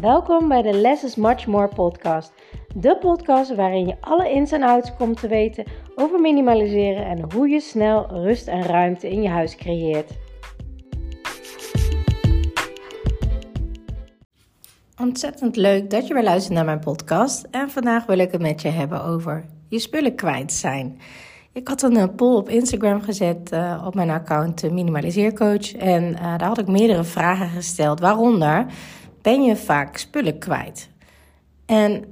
Welkom bij de Less is Much More podcast. De podcast waarin je alle ins en outs komt te weten over minimaliseren en hoe je snel rust en ruimte in je huis creëert. Ontzettend leuk dat je weer luistert naar mijn podcast. En vandaag wil ik het met je hebben over je spullen kwijt zijn. Ik had een poll op Instagram gezet uh, op mijn account uh, Minimaliseercoach. En daar had ik meerdere vragen gesteld. Waaronder, ben je vaak spullen kwijt? En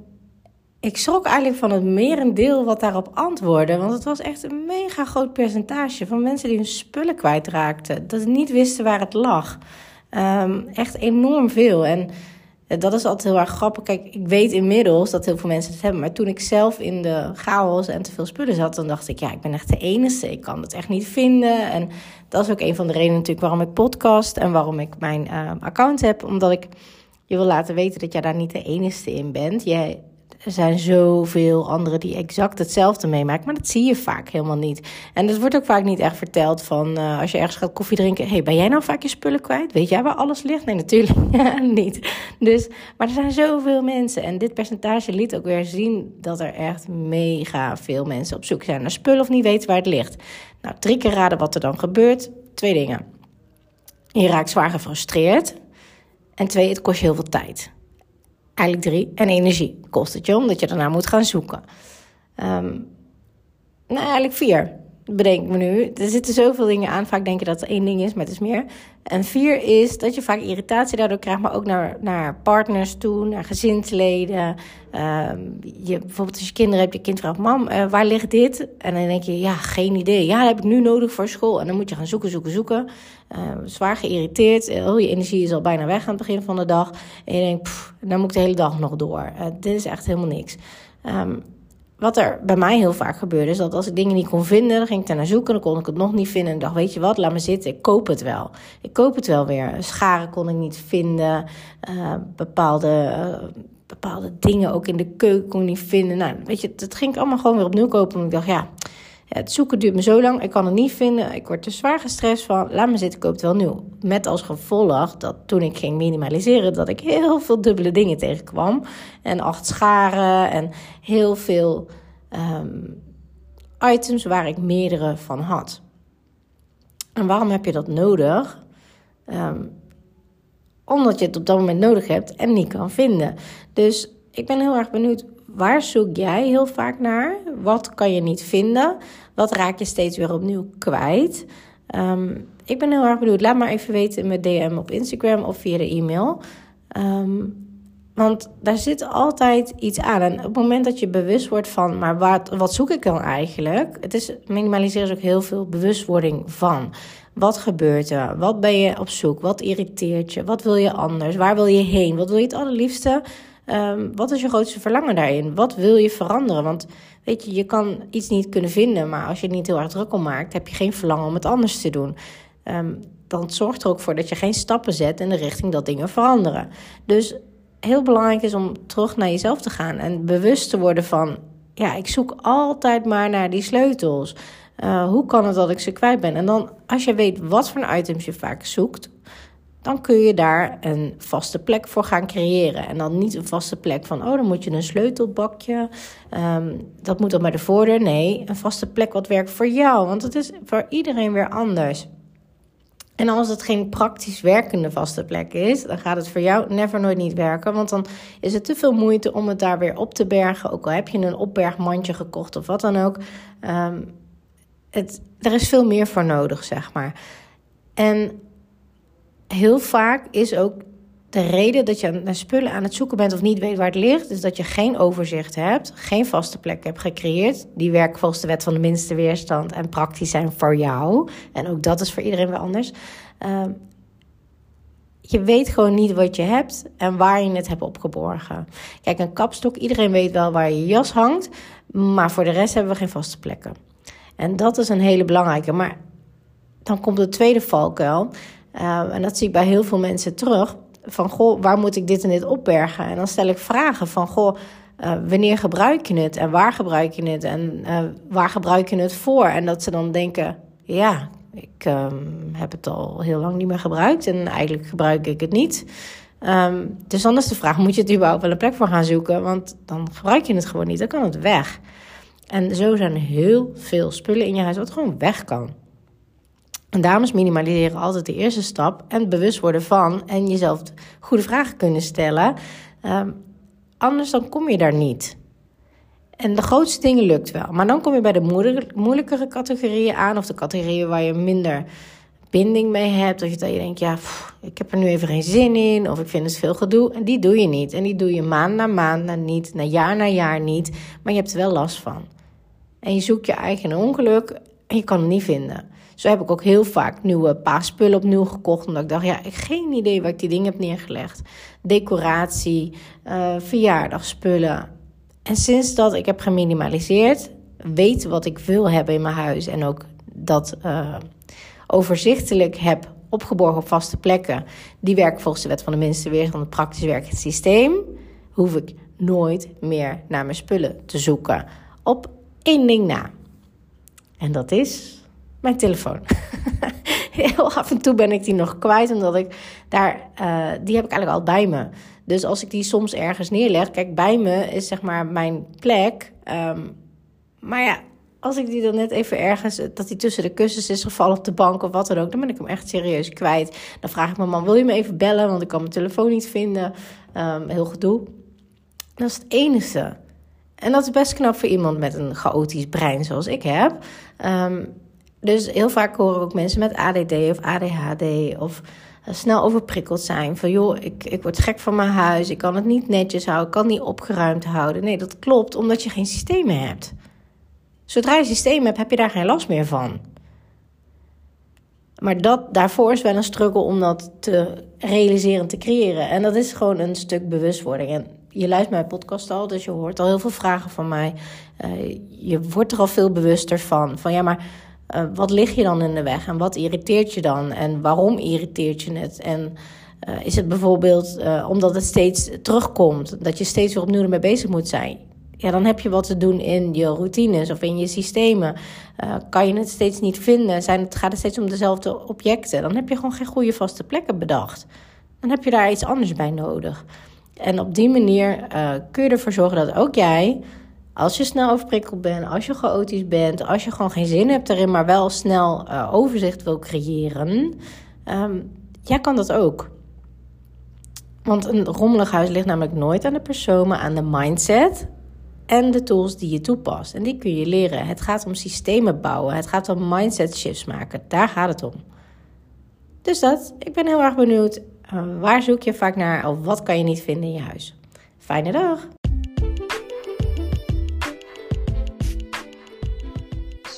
ik schrok eigenlijk van het merendeel wat daarop antwoordde. Want het was echt een mega groot percentage van mensen die hun spullen kwijtraakten. Dat ze niet wisten waar het lag. Um, echt enorm veel. En dat is altijd heel erg grappig. Kijk, ik weet inmiddels dat heel veel mensen het hebben. Maar toen ik zelf in de chaos en te veel spullen zat, dan dacht ik, ja, ik ben echt de enige. Ik kan het echt niet vinden. En dat is ook een van de redenen natuurlijk waarom ik podcast en waarom ik mijn uh, account heb. Omdat ik je wil laten weten dat jij daar niet de enige in bent. Er zijn zoveel anderen die exact hetzelfde meemaken, maar dat zie je vaak helemaal niet. En dat wordt ook vaak niet echt verteld van uh, als je ergens gaat koffie drinken. hey, ben jij nou vaak je spullen kwijt? Weet jij waar alles ligt? Nee, natuurlijk niet. Dus, maar er zijn zoveel mensen. En dit percentage liet ook weer zien dat er echt mega veel mensen op zoek zijn naar spullen of niet weten waar het ligt. Nou, drie keer raden wat er dan gebeurt. Twee dingen. Je raakt zwaar gefrustreerd. En twee, het kost je heel veel tijd. Eigenlijk drie. En energie kost het je, omdat je daarna moet gaan zoeken. Um, nou, eigenlijk vier. Bedenk me nu. Er zitten zoveel dingen aan. Vaak denk je dat het één ding is, maar het is meer. En vier is dat je vaak irritatie daardoor krijgt, maar ook naar, naar partners toe, naar gezinsleden. Um, je, bijvoorbeeld als je kinderen hebt, je kind vraagt: Mam, uh, waar ligt dit? En dan denk je: Ja, geen idee. Ja, dat heb ik nu nodig voor school. En dan moet je gaan zoeken, zoeken, zoeken. Uh, zwaar geïrriteerd. Uh, je energie is al bijna weg aan het begin van de dag. En je denkt: pff, Dan moet ik de hele dag nog door. Uh, dit is echt helemaal niks. Um, wat er bij mij heel vaak gebeurde, is dat als ik dingen niet kon vinden, dan ging ik er naar zoeken, dan kon ik het nog niet vinden. En dacht, weet je wat, laat me zitten, ik koop het wel. Ik koop het wel weer. Scharen kon ik niet vinden, uh, bepaalde, uh, bepaalde dingen ook in de keuken kon ik niet vinden. Nou, weet je, dat ging ik allemaal gewoon weer opnieuw kopen. En ik dacht, ja, het zoeken duurt me zo lang, ik kan het niet vinden. Ik word er zwaar gestrest van, laat me zitten, ik koop het wel nieuw. Met als gevolg dat toen ik ging minimaliseren, dat ik heel veel dubbele dingen tegenkwam. En acht scharen en heel veel um, items waar ik meerdere van had. En waarom heb je dat nodig? Um, omdat je het op dat moment nodig hebt en niet kan vinden. Dus ik ben heel erg benieuwd Waar zoek jij heel vaak naar? Wat kan je niet vinden? Wat raak je steeds weer opnieuw kwijt? Um, ik ben heel erg benieuwd. Laat maar even weten in mijn DM op Instagram of via de e-mail. Um, want daar zit altijd iets aan. En op het moment dat je bewust wordt van, maar wat, wat zoek ik dan eigenlijk? Het is minimaliseren is ook heel veel bewustwording van. Wat gebeurt er? Wat ben je op zoek? Wat irriteert je? Wat wil je anders? Waar wil je heen? Wat wil je het allerliefste? Um, wat is je grootste verlangen daarin? Wat wil je veranderen? Want weet je, je kan iets niet kunnen vinden, maar als je het niet heel erg druk om maakt, heb je geen verlangen om het anders te doen. Um, dan zorgt er ook voor dat je geen stappen zet in de richting dat dingen veranderen. Dus heel belangrijk is om terug naar jezelf te gaan en bewust te worden van: ja, ik zoek altijd maar naar die sleutels. Uh, hoe kan het dat ik ze kwijt ben? En dan, als je weet wat voor items je vaak zoekt, dan kun je daar een vaste plek voor gaan creëren. En dan niet een vaste plek van, oh, dan moet je een sleutelbakje. Um, dat moet dan bij de voordeur. Nee, een vaste plek wat werkt voor jou. Want het is voor iedereen weer anders. En als het geen praktisch werkende vaste plek is, dan gaat het voor jou never nooit niet werken. Want dan is het te veel moeite om het daar weer op te bergen. Ook al heb je een opbergmandje gekocht of wat dan ook. Um, het, er is veel meer voor nodig, zeg maar. En heel vaak is ook de reden dat je naar spullen aan het zoeken bent of niet weet waar het ligt, is dat je geen overzicht hebt, geen vaste plek hebt gecreëerd. Die werken volgens de wet van de minste weerstand en praktisch zijn voor jou. En ook dat is voor iedereen wel anders. Uh, je weet gewoon niet wat je hebt en waar je het hebt opgeborgen. Kijk, een kapstok, iedereen weet wel waar je jas hangt, maar voor de rest hebben we geen vaste plekken. En dat is een hele belangrijke. Maar dan komt de tweede valkuil. Uh, en dat zie ik bij heel veel mensen terug. Van goh, waar moet ik dit en dit opbergen? En dan stel ik vragen van goh, uh, wanneer gebruik je het en waar gebruik je het en uh, waar gebruik je het voor? En dat ze dan denken, ja, ik um, heb het al heel lang niet meer gebruikt en eigenlijk gebruik ik het niet. Ehm, dus dan is de vraag, moet je het überhaupt wel een plek voor gaan zoeken? Want dan gebruik je het gewoon niet, dan kan het weg. En zo zijn heel veel spullen in je huis wat gewoon weg kan. En daarom is minimaliseren altijd de eerste stap. En bewust worden van en jezelf goede vragen kunnen stellen. Ehm, anders dan kom je daar niet. En de grootste dingen lukt wel. Maar dan kom je bij de moeilijkere categorieën aan. Of de categorieën waar je minder binding mee hebt. Of je, dat je denkt, ja, ik heb er nu even geen zin in. Of ik vind het veel gedoe. En die doe je niet. En die doe je maand na maand na niet. Na jaar na jaar niet. Maar je hebt er wel last van. En je zoekt je eigen ongeluk. En je kan het niet vinden. Zo heb ik ook heel vaak nieuwe paasspullen opnieuw gekocht. Omdat ik dacht, ja, ik heb geen idee waar ik die dingen heb neergelegd. Decoratie, uh, verjaardagspullen. En sinds dat ik heb geminimaliseerd, weet wat ik wil hebben in mijn huis. En ook dat uh, overzichtelijk heb opgeborgen op vaste plekken. Die werken volgens de wet van de minste weerstand, het praktisch werkend systeem. Hoef ik nooit meer naar mijn spullen te zoeken. Op één ding na. En dat is mijn telefoon. Heel af en toe ben ik die nog kwijt, omdat ik daar, uh, die heb ik eigenlijk al bij me. Dus als ik die soms ergens neerleg, kijk, bij me is zeg maar mijn plek. Um, maar ja, als ik die dan net even ergens, dat die tussen de kussens is gevallen op de bank of wat dan ook, dan ben ik hem echt serieus kwijt. Dan vraag ik mijn man, wil je me even bellen, want ik kan mijn telefoon niet vinden. Um, heel gedoe. Dat is het enige. En dat is best knap voor iemand met een chaotisch brein zoals ik heb. Um, dus heel vaak horen ook mensen met ADD of ADHD of uh, snel overprikkeld zijn. Van joh, ik, ik word gek van mijn huis, ik kan het niet netjes houden, ik kan niet opgeruimd houden. Nee, dat klopt omdat je geen systemen hebt. Zodra je systeem hebt, heb je daar geen last meer van. Maar dat, daarvoor is wel een struggle om dat te realiseren, te creëren. En dat is gewoon een stuk bewustwording. En je luistert mijn podcast al, dus je hoort al heel veel vragen van mij. Uh, je wordt er al veel bewuster van. Van ja, maar uh, wat lig je dan in de weg? En wat irriteert je dan? En waarom irriteert je het? En uh, is het bijvoorbeeld uh, omdat het steeds terugkomt, dat je steeds weer opnieuw ermee bezig moet zijn? ja, dan heb je wat te doen in je routines of in je systemen. Kan je het steeds niet vinden? Zijn het, gaat het steeds om dezelfde objecten? Dan heb je gewoon geen goede vaste plekken bedacht. Dan heb je daar iets anders bij nodig. En op die manier kun je ervoor zorgen dat ook jij, als je snel overprikkeld bent, als je chaotisch bent, als je gewoon geen zin hebt erin, maar wel snel uh, overzicht wil creëren, um, jij kan dat ook. Want een rommelig huis ligt namelijk nooit aan de persoon, maar aan de mindset en de tools die je toepast. En die kun je leren. Het gaat om systemen bouwen. Het gaat om mindset shifts maken. Daar gaat het om. Dus dat, ik ben heel erg benieuwd. Uh, waar zoek je vaak naar of wat kan je niet vinden in je huis? Fijne dag!